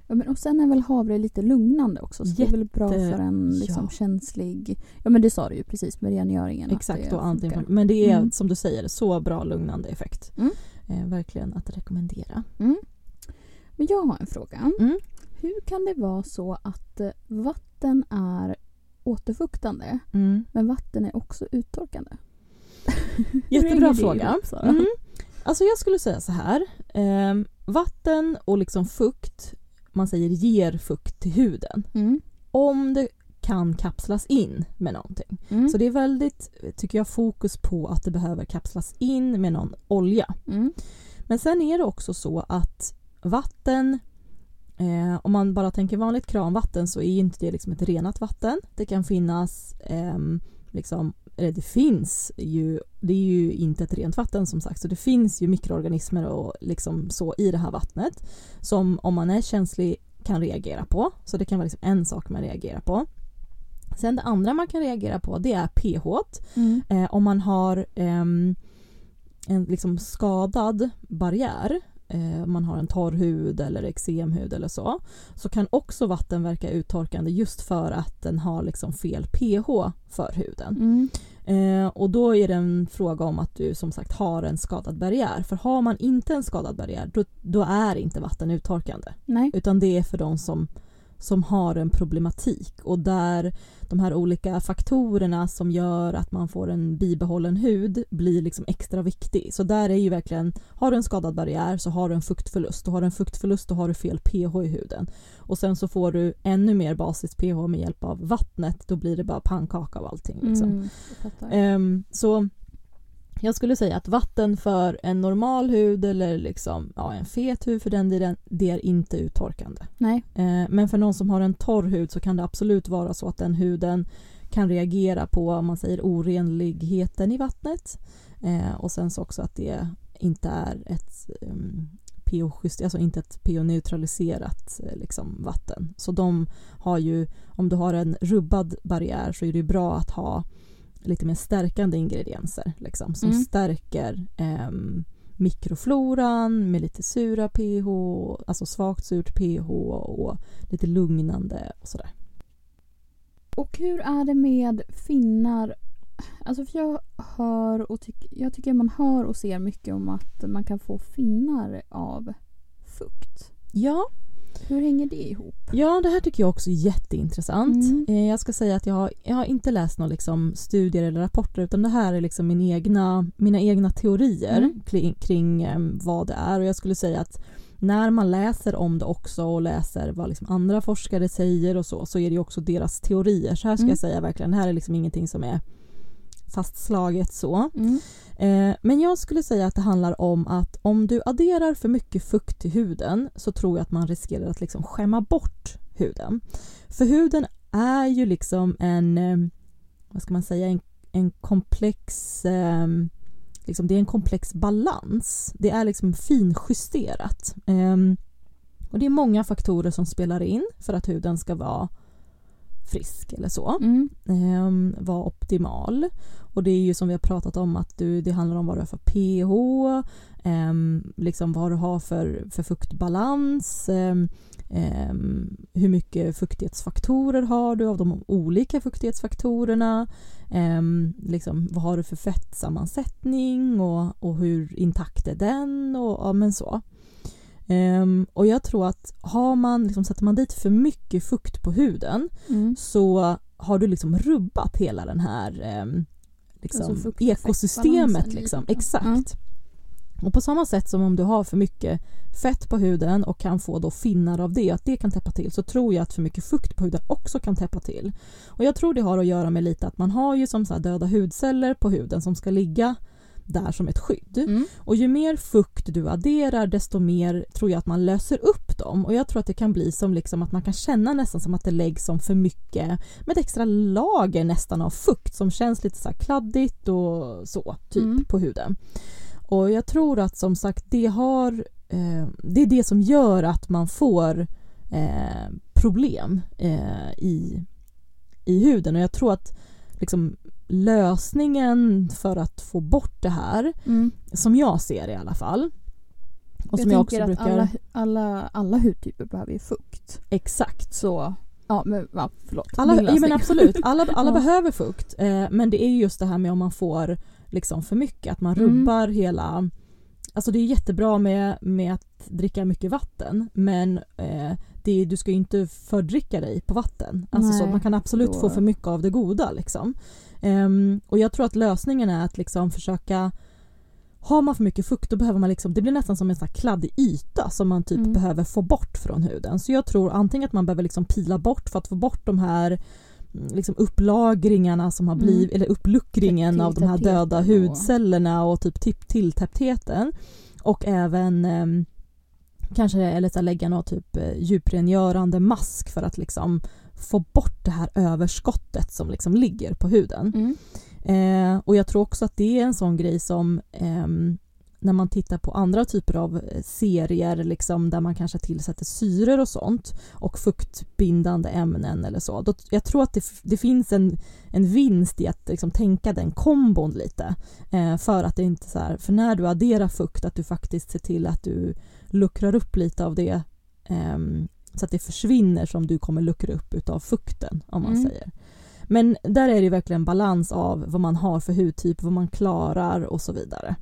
Ja, men och sen är väl havre lite lugnande också. Så det är väl bra Jätte- för en liksom, ja. känslig... Ja men det sa du ju precis med rengöringen. Exakt, det och funkar. antiinflamm- Men det är Mm. som du säger så bra lugnande effekt. Mm. Eh, verkligen att rekommendera. Mm. Men jag har en fråga. Hur kan det vara så att eh, vatten är återfuktande Mm. men vatten är också uttorkande? Jättebra fråga. ihop? Mm. Alltså jag skulle säga så här. ehm, vatten och liksom fukt, man säger ger fukt till huden. Mm. Om det kan kapslas in med någonting. Mm. Så det är väldigt, tycker jag, fokus på att det behöver kapslas in med någon olja. Mm. Men sen är det också så att vatten, eh, om man bara tänker vanligt kranvatten så är ju inte det liksom ett renat vatten. Det kan finnas, ehm, liksom, eller det finns ju, det är ju inte ett rent vatten som sagt, så det finns ju mikroorganismer och liksom så i det här vattnet som om man är känslig kan reagera på. Så det kan vara liksom en sak man reagerar på. Sen det andra man kan reagera på det är pH. Mm. Eh, om man har ehm, en liksom skadad barriär, eh, man har en torr hud eller eksemhud eller så, så kan också vatten verka uttorkande just för att den har liksom fel pH för huden. Mm. Eh, och då är det en fråga om att du som sagt har en skadad barriär. För har man inte en skadad barriär då, då är inte vatten uttorkande. Nej. Utan det är för de som, som har en problematik och där de här olika faktorerna som gör att man får en bibehållen hud blir liksom extra viktig. Så där är ju verkligen, har du en skadad barriär så har du en fuktförlust. Och har du en fuktförlust då har du fel pH i huden. Och sen så får du ännu mer basis pH med hjälp av vattnet. Då blir det bara pannkaka av allting. Liksom. Mm. Ehm, så jag skulle säga att vatten för en normal hud eller liksom, ja, en fet hud för den delen, det är inte uttorkande. Nej. Eh, men för någon som har en torr hud så kan det absolut vara så att den huden kan reagera på om man säger orenligheten i vattnet. Eh, och sen så också att det inte är ett um, pH-just, alltså inte ett pH-neutraliserat eh, liksom, vatten. Så de har ju, om du har en rubbad barriär så är det bra att ha lite mer stärkande ingredienser liksom, som Mm. stärker ehm, mikrofloran med lite sura pH, alltså svagt surt pH och lite lugnande och sådär. Och hur är det med finnar? Alltså för jag hör och tyck, jag tycker man hör och ser mycket om att man kan få finnar av fukt. Ja, Hur hänger det ihop? ja, det här tycker jag också är jätteintressant. Mm. Eh, jag ska säga att jag har, jag har inte läst några liksom, studier eller rapporter utan det här är liksom min egna, mina egna teorier Mm. kring, kring eh, vad det är och jag skulle säga att när man läser om det också och läser vad liksom andra forskare säger och så, så är det också deras teorier. Så här ska Mm. jag säga verkligen, det här är liksom ingenting som är fastslaget så. Mm. Eh, men jag skulle säga att det handlar om att om du adderar för mycket fukt till huden så tror jag att man riskerar att liksom skämma bort huden. För huden är ju liksom en, eh, vad ska man säga, en, en komplex eh, liksom, det är en komplex balans. Det är liksom finjusterat. Eh, och det är många faktorer som spelar in för att huden ska vara frisk eller så. Mm. Eh, vara optimal. Och det är ju som vi har pratat om att du, det handlar om vad du har för pH, eh, liksom vad du har för, för fuktbalans, eh, eh, hur mycket fuktighetsfaktorer har du av de olika fuktighetsfaktorerna, ehm, liksom, vad har du för fettsammansättning och, och hur intakt är den och ja, men så. Um, och jag tror att har man, liksom, sätter man dit för mycket fukt på huden Mm. så har du liksom rubbat hela den här um, liksom, Alltså ekosystemet. Liksom. lite. Exakt. Och på samma sätt som om du har för mycket fett på huden och kan få då finnar av det, att det kan täppa till, så tror jag att för mycket fukt på huden också kan täppa till. Och jag tror det har att göra med lite att man har ju som så döda hudceller på huden som ska ligga där som ett skydd. Mm. Och ju mer fukt du adderar desto mer tror jag att man löser upp dem. Och jag tror att det kan bli som liksom att man kan känna nästan som att det läggs som för mycket med ett extra lager nästan av fukt som känns lite så kladdigt och så typ Mm. på huden. Och jag tror att som sagt det har eh, det är det som gör att man får eh, problem eh, i, i huden och jag tror att liksom lösningen för att få bort det här Mm. som jag ser i alla fall. Och jag som jag också att brukar... alla, alla, alla hudtyper behöver ju fukt. Exakt. Så, ja men ja, förlåt. Alla, ja, men absolut, alla, alla Ja. behöver fukt. Eh, men det är ju just det här med om man får liksom för mycket, att man Mm. rubbar hela... Alltså det är jättebra med, med att dricka mycket vatten men eh, det, du ska ju inte fördricka dig på vatten. Alltså så, man kan absolut då- få för mycket av det goda. Liksom. Ehm, och jag tror att lösningen är att liksom försöka har man för mycket fukt då behöver man liksom, det blir nästan som en sån här kladdig yta som man typ Mm. behöver få bort från huden. Så jag tror antingen att man behöver liksom pila bort för att få bort de här mm, liksom upplagringarna som har Mm. blivit, eller uppluckringen av de här döda hudcellerna och typ tilltäpptheten. Och även ehm, kanske här lägga någon typ eh, djuprengörande mask för att liksom få bort det här överskottet som liksom ligger på huden. Mm. Eh, och jag tror också att det är en sån grej som ehm, när man tittar på andra typer av eh, serier liksom, där man kanske tillsätter syror och sånt och fuktbindande ämnen eller så. Då, jag tror att det, det finns en, en vinst i att liksom, tänka den kombon lite. Eh, för att det inte så här, för när du adderar fukt att du faktiskt ser till att du luckrar upp lite av det ehm, så att det försvinner som du kommer luckra upp utav fukten om man Mm. säger. Men där är det verkligen balans av vad man har för hudtyp, vad man klarar och så vidare.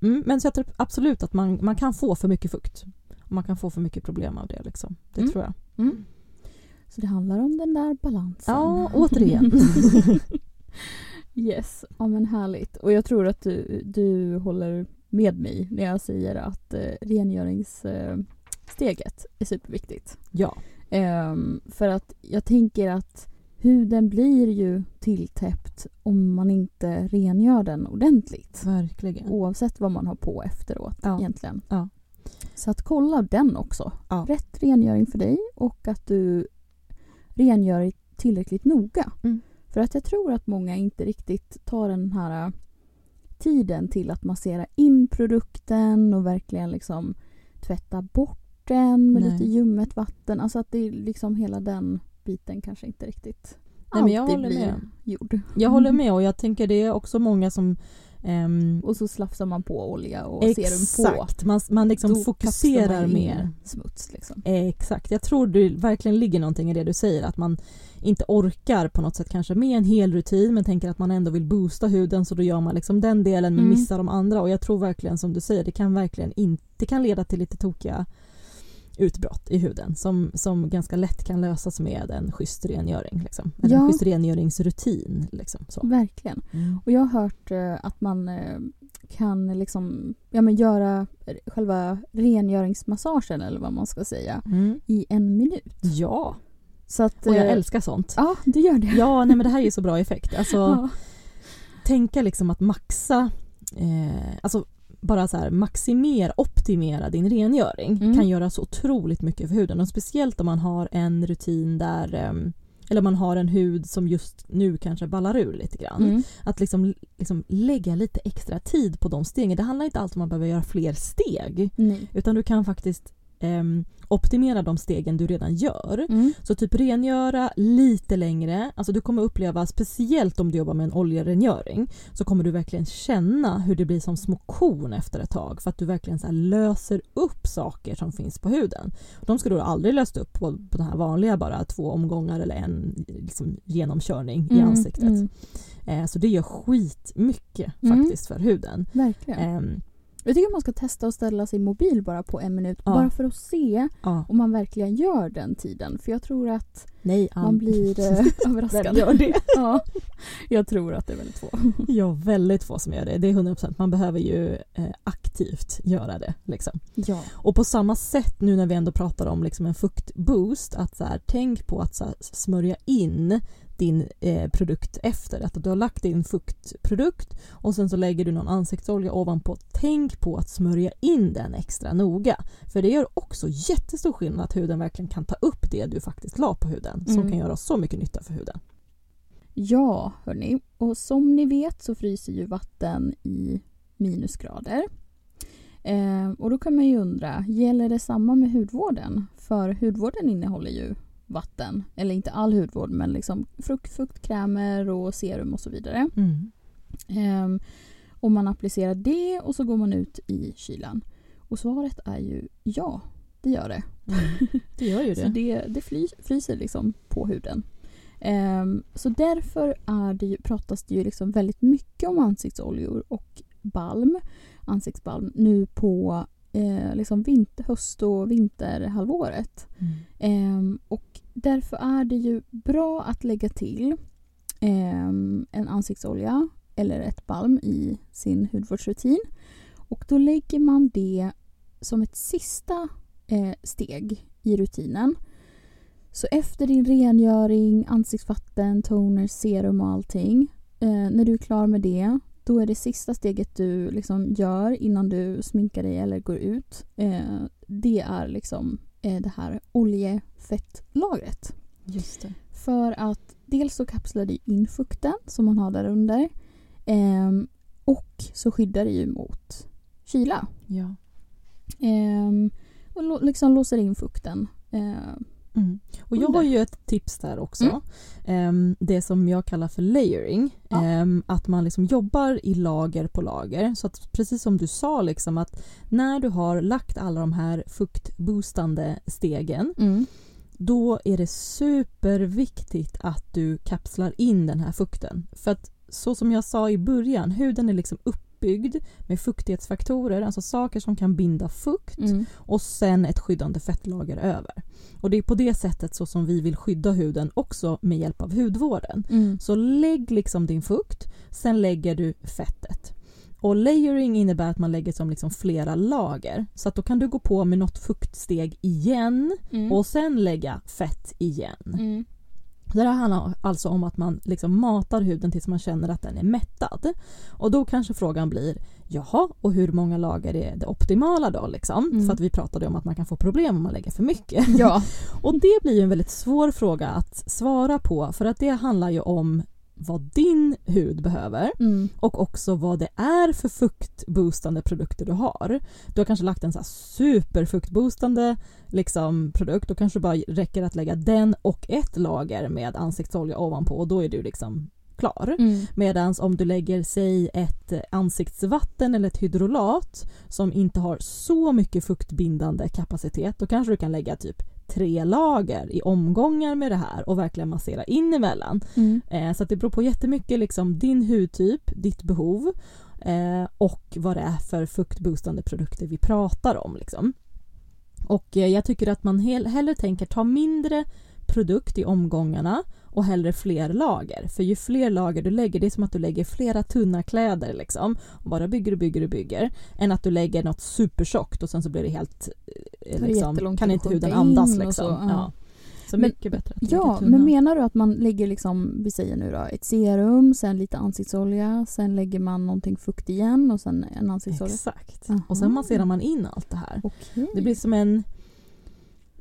Mm, men så jag tror absolut att man, man kan få för mycket fukt. Man kan få för mycket problem av det. Liksom. Det Mm. tror jag. Mm. Så det handlar om den där balansen. Ja, återigen. yes, ja men härligt. Och jag tror att du, du håller med mig när jag säger att eh, rengöringssteget är superviktigt. ja, Ehm, för att jag tänker att huden blir ju tilltäppt om man inte rengör den ordentligt. verkligen. Oavsett vad man har på efteråt Ja. egentligen. Ja. Så att kolla den också. Ja. Rätt rengöring för dig och att du rengör tillräckligt noga. Mm. För att jag tror att många inte riktigt tar den här äh, tiden till att massera in produkten och verkligen liksom tvätta bort den med Nej. lite ljummet vatten. Alltså att det är liksom hela den biten kanske inte riktigt Nej, men jag alltid håller blir med. gjord. Jag håller med och jag tänker det är också många som ehm, Och så slafsar man på olja och serum på. Exakt, man, man liksom Då fokuserar mer. Smuts liksom. Exakt, jag tror det verkligen ligger någonting i det du säger att man inte orkar på något sätt kanske med en hel rutin men tänker att man ändå vill boosta huden så då gör man liksom den delen men Mm. missar de andra och jag tror verkligen som du säger det kan verkligen inte, det kan leda till lite tokiga utbrott i huden som, som ganska lätt kan lösas med en schysst rengöring. Liksom. Eller en Ja. schysst rengöringsrutin. Liksom, så. Verkligen. Mm. Och jag har hört eh, att man eh, kan liksom, ja, men göra själva rengöringsmassagen eller vad man ska säga Mm. i en minut. Ja, Så att, och jag eh, älskar sånt. Ja, du gör det. Ja, nej men det här är ju så bra effekt. Alltså, Ja. tänka liksom att maxa, eh, alltså bara så här maximera, optimera din rengöring Mm. kan göra så otroligt mycket för huden och speciellt om man har en rutin där ehm, eller man har en hud som just nu kanske ballar ur lite grann. Mm. Att liksom, liksom lägga lite extra tid på de stegen. Det handlar inte alltid om att man behöver göra fler steg. Nej. Utan du kan faktiskt ehm, optimera de stegen du redan gör. Mm. Så typ rengöra lite längre. Alltså du kommer uppleva, speciellt om du jobbar med en oljerengöring, så kommer du verkligen känna hur det blir som små korn efter ett tag. För att du verkligen så löser upp saker som finns på huden. De skulle du aldrig löst upp på, på den här vanliga bara två omgångar eller en liksom, genomkörning i Mm, ansiktet. mm. Eh, så det gör skitmycket Mm. faktiskt för huden. Verkligen. Ehm, Jag tycker man ska testa att ställa sin mobil bara på en minut. Ja. Bara för att se ja. om man verkligen gör den tiden. För jag tror att Nej, man blir eh, överraskad. Vem gör det? ja, jag tror att det är väldigt få. Ja, väldigt få som gör det. Det är 100%. Man behöver ju eh, aktivt göra det. Liksom. Ja. Och på samma sätt nu när vi ändå pratar om liksom en fuktboost, att så här, tänk på att så här, smörja in din eh, produkt efter. Att du har lagt din fuktprodukt och sen så lägger du någon ansiktsolja ovanpå. Tänk på att smörja in den extra noga. För det gör också jättestor skillnad att huden verkligen kan ta upp det du faktiskt la på huden. Som Mm. kan göra så mycket nytta för huden. Ja, hörni. Och som ni vet så fryser ju vatten i minusgrader. Eh, och då kan man ju undra, gäller det samma med hudvården? För hudvården innehåller ju vatten. Eller inte all hudvård, men liksom frukt, fuktkrämer och serum och så vidare. Mm. Ehm, och man applicerar det och så går man ut i kylan. Och svaret är ju ja, det gör det. Mm. Det gör ju Så det. det, det fly, fryser liksom på huden. Ehm, så därför är det ju, pratas det ju liksom väldigt mycket om ansiktsoljor och balm, ansiktsbalm nu på eh, liksom vinter, höst och vinterhalvåret. Mm. Ehm, och därför är det ju bra att lägga till ehm, en ansiktsolja eller ett balm i sin hudvårdsrutin. Och då lägger man det som ett sista eh, steg i rutinen. Så efter din rengöring, ansiktsvatten, toner, serum och allting. Eh, när du är klar med det, då är det sista steget du liksom gör innan du sminkar dig eller går ut. Eh, det är liksom eh, det här oljefettlagret. Just det. För att dels så kapslar det in fukten som man har där under. ehm, och så skyddar det ju mot kyla. Ja. Ehm, och liksom låser in fukten. Mm. Och jag har ju ett tips där också. Mm. Ehm, det som jag kallar för layering. Ja. Ehm, att man liksom jobbar i lager på lager. Så att precis som du sa, liksom, att när du har lagt alla de här fuktboostande stegen då är det superviktigt att du kapslar in den här fukten. För att så som jag sa i början, huden är liksom uppbyggd med fuktighetsfaktorer, alltså saker som kan binda fukt Mm. och sen ett skyddande fettlager över. Och det är på det sättet så som vi vill skydda huden också med hjälp av hudvården. Mm. Så lägg liksom din fukt, sen lägger du fettet. Och layering innebär att man lägger som liksom flera lager. Så att då kan du gå på med något fuktsteg igen Mm. och sen lägga fett igen. Mm. Det här handlar alltså om att man liksom matar huden tills man känner att den är mättad. Och då kanske frågan blir, jaha, och hur många lager är det optimala då? Liksom? Mm. För att vi pratade om att man kan få problem om man lägger för mycket. Ja. Och det blir ju en väldigt svår fråga att svara på för att det handlar ju om vad din hud behöver Mm. och också vad det är för fuktboostande produkter du har. Du har kanske lagt en så här superfuktboostande liksom, produkt, då kanske det bara räcker att lägga den och ett lager med ansiktsolja ovanpå och då är du liksom klar. Mm. Medan om du lägger sig ett ansiktsvatten eller ett hydrolat som inte har så mycket fuktbindande kapacitet, då kanske du kan lägga typ tre lager i omgångar med det här och verkligen massera in emellan. Mm. Eh, så att det beror på jättemycket liksom din hudtyp, ditt behov eh, och vad det är för fuktboostande produkter vi pratar om. Liksom. Och eh, jag tycker att man hel- hellre tänker ta mindre produkt i omgångarna och hellre fler lager. För ju fler lager du lägger, det är som att du lägger flera tunna kläder liksom. Och bara bygger och bygger och bygger. Än att du lägger något supertjockt och sen så blir det helt... eh, det Liksom, jättelång kan inte huden andas liksom. så, ja. ja. Så Men- mycket bättre att Ja, tunna. men menar du att man lägger liksom, vi säger nu då, ett serum, sen lite ansiktsolja, sen lägger man någonting fukt igen och sen en ansiktsolja? Exakt. Aha. Och sen masserar man in allt det här. Okej. Det blir som en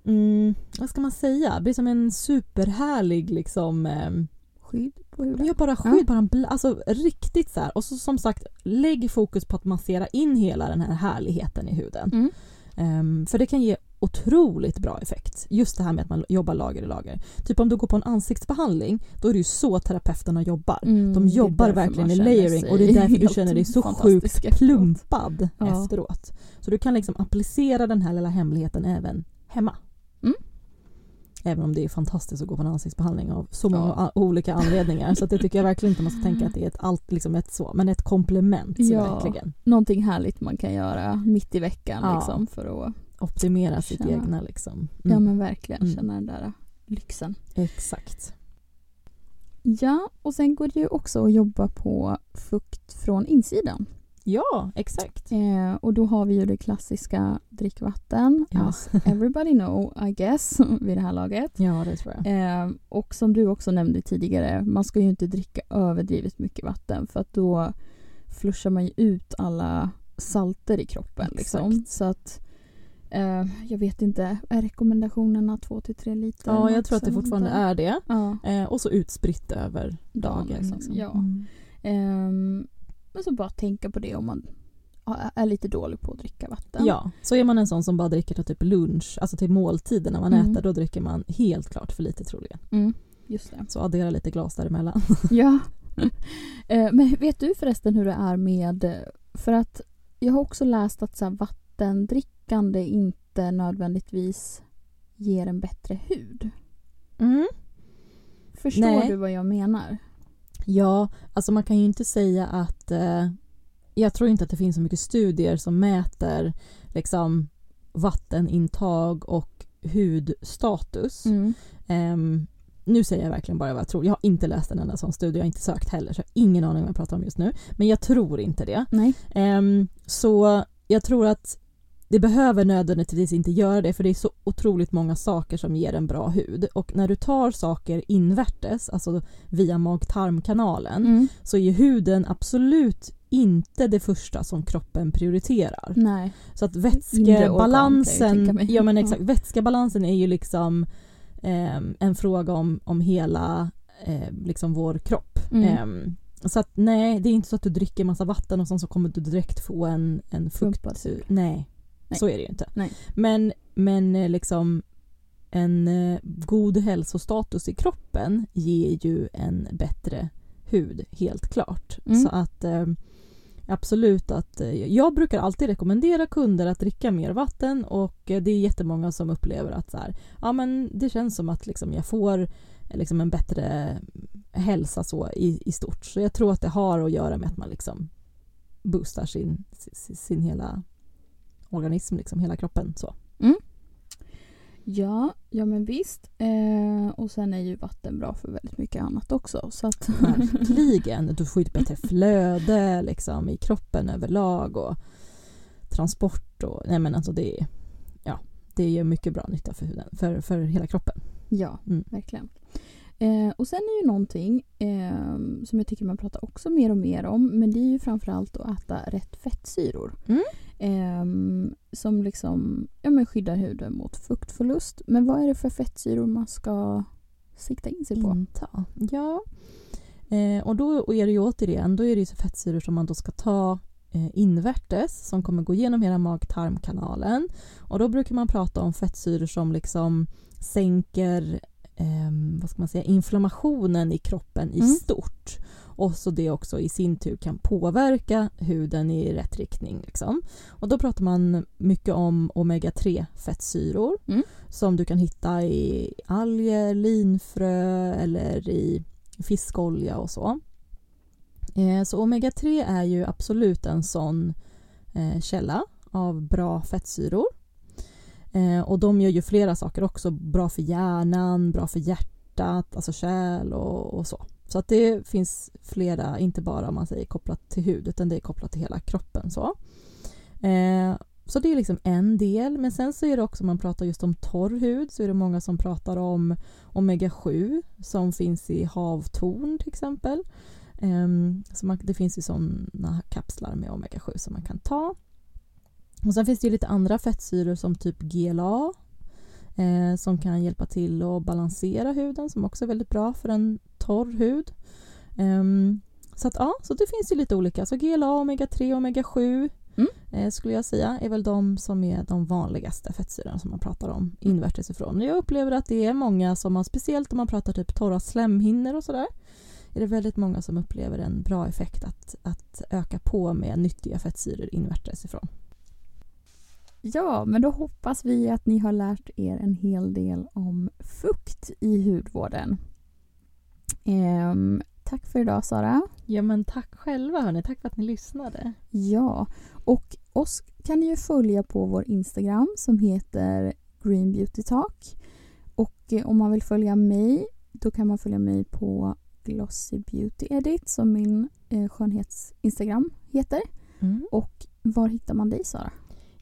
mm, vad ska man säga, det blir som en superhärlig liksom ehm, Skydd på huden? Ja, bara skydd, bara en bl- alltså riktigt så här. Och så som sagt, lägg fokus på att massera in hela den här härligheten i huden. Mm. Ehm, för det kan ge otroligt bra effekt. Just det här med att man jobbar lager i lager. Typ om du går på en ansiktsbehandling, då är det ju så terapeuterna jobbar. Mm, De jobbar verkligen i layering och det är därför du känner dig så sjukt plumpad Ja. efteråt. Så du kan liksom applicera den här lilla hemligheten även hemma. Mm. Även om det är fantastiskt att gå på en ansiktsbehandling av så många Ja. olika anledningar. Så det tycker jag verkligen inte man ska tänka att det är ett, allt, liksom ett så, men ett komplement så Ja. verkligen. Någonting härligt man kan göra mitt i veckan Ja. liksom för att Optimera sitt Känna. egna liksom. ja Mm. men verkligen Mm. känna den där lyxen. Exakt. Ja, och sen går det ju också att jobba på fukt från insidan. Ja, exakt. Eh, och då har vi ju det klassiska drickvatten, Ja. as everybody know I guess, vid det här laget. Ja, det tror jag. Eh, och som du också nämnde tidigare, man ska ju inte dricka överdrivet mycket vatten för att då flushar man ju ut alla salter i kroppen. Liksom. Så att eh, jag vet inte, är rekommendationerna 2-3 liter? Ja, jag tror att det fortfarande där? är det. Ja. Eh, och så utspritt över Dagen, dagen. liksom. Ja. Mm. Ehm, men så bara tänka på det om man är lite dålig på att dricka vatten. Ja, så är man en sån som bara dricker till typ lunch, alltså till måltiden när man Mm. äter, då dricker man helt klart för lite troligen. Mm, just det. Så addera lite glas däremellan. Ja. Eh, Men vet du förresten hur det är med... För att jag har också läst att så här, vattendrickande inte nödvändigtvis ger en bättre hud. Mm. Förstår Nej. du vad jag menar? Ja, alltså man kan ju inte säga att... Eh, jag tror inte att det finns så mycket studier som mäter liksom, vattenintag och hudstatus. Mm. Ehm, nu säger jag verkligen bara vad jag tror. Jag har inte läst en enda sån studie, jag har inte sökt heller så jag har ingen aning om vad jag pratar om just nu. Men jag tror inte det. Ehm, så jag tror att det behöver nödvändigtvis inte göra det för det är så otroligt många saker som ger en bra hud. Och när du tar saker invärtes, alltså via mag-tarmkanalen, Mm. så är huden absolut inte det första som kroppen prioriterar. Nej. Så att organ vätskebalansen, ja men exakt, vätskebalansen är ju liksom ehm, en fråga om, om hela eh, liksom vår kropp. Mm. Ehm, så att nej, det är inte så att du dricker massa vatten och sen så kommer du direkt få en, en fukt... Nej, Nej. så är det ju inte. Nej. Men, men eh, liksom en eh, god hälsostatus i kroppen ger ju en bättre hud, helt klart. Mm. Så att eh, absolut att jag brukar alltid rekommendera kunder att dricka mer vatten och det är jättemånga som upplever att så här, ja men det känns som att liksom jag får liksom en bättre hälsa så i, i stort. Så jag tror att det har att göra med att man liksom boostar sin, sin, sin hela organism, liksom hela kroppen. Så. Ja, ja men visst. Eh, och sen är ju vatten bra för väldigt mycket annat också. Så att, Verkligen. Du får ju ett bättre flöde liksom, i kroppen överlag och transport och nej men alltså det är ja, det gör mycket bra nytta för huden, för, för hela kroppen. Ja, Mm. verkligen. Eh, och sen är ju någonting eh, som jag tycker man pratar också mer och mer om men det är ju framförallt att äta rätt fettsyror. Mm. Eh, som liksom ja, men skyddar huden mot fuktförlust. Men vad är det för fettsyror man ska sikta in sig på? Inta. Ja. Eh, och då är det ju återigen, då är det ju fettsyror som man då ska ta eh, invärtes som kommer gå igenom hela mag-tarmkanalen. Och då brukar man prata om fettsyror som liksom sänker ehm, vad ska man säga, inflammationen i kroppen i Mm. stort. Och så det också i sin tur kan påverka huden i rätt riktning. Liksom. Och då pratar man mycket om omega-3 fettsyror Mm. som du kan hitta i alger, linfrö eller i fiskolja och så. Eh, så omega-3 är ju absolut en sån eh, källa av bra fettsyror. Eh, och de gör ju flera saker också. Bra för hjärnan, bra för hjärtat, alltså kärl och, och så. Så att det finns flera, inte bara om man säger kopplat till hud utan det är kopplat till hela kroppen. Så, eh, så det är liksom en del. Men sen så är det också, om man pratar just om torr hud, så är det många som pratar om omega-7 som finns i havtorn till exempel. Eh, så man, det finns ju sådana kapslar med omega-7 som man kan ta. Och sen finns det ju lite andra fettsyror som typ GLA eh, som kan hjälpa till att balansera huden som också är väldigt bra för en torr hud. Ehm, så att ja, så det finns ju lite olika. Så GLA, omega-3 omega-7 Mm. eh, skulle jag säga är väl de som är de vanligaste fettsyrorna som man pratar om invärtes ifrån. Jag upplever att det är många som har, speciellt om man pratar typ torra slemhinnor och sådär, är det väldigt många som upplever en bra effekt att, att öka på med nyttiga fettsyror invärtes ifrån. Ja, men då hoppas vi att ni har lärt er en hel del om fukt i hudvården. Ehm, tack för idag Sara. Ja men tack själva hörni, tack för att ni lyssnade. Ja, och oss kan ni ju följa på vår Instagram som heter Green Beauty Talk. Och eh, om man vill följa mig då kan man följa mig på Glossy Beauty Edit som min eh, skönhets-instagram heter. Mm. Och var hittar man dig Sara?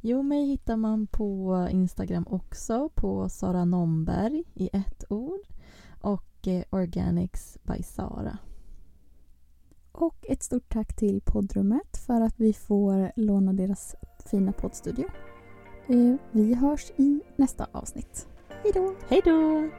Jo, mig hittar man på Instagram också på Sara Nomberg i ett ord och Organics by Sara. Och ett stort tack till poddrummet för att vi får låna deras fina poddstudio. Eh, vi hörs i nästa avsnitt. Hej då! Hej då!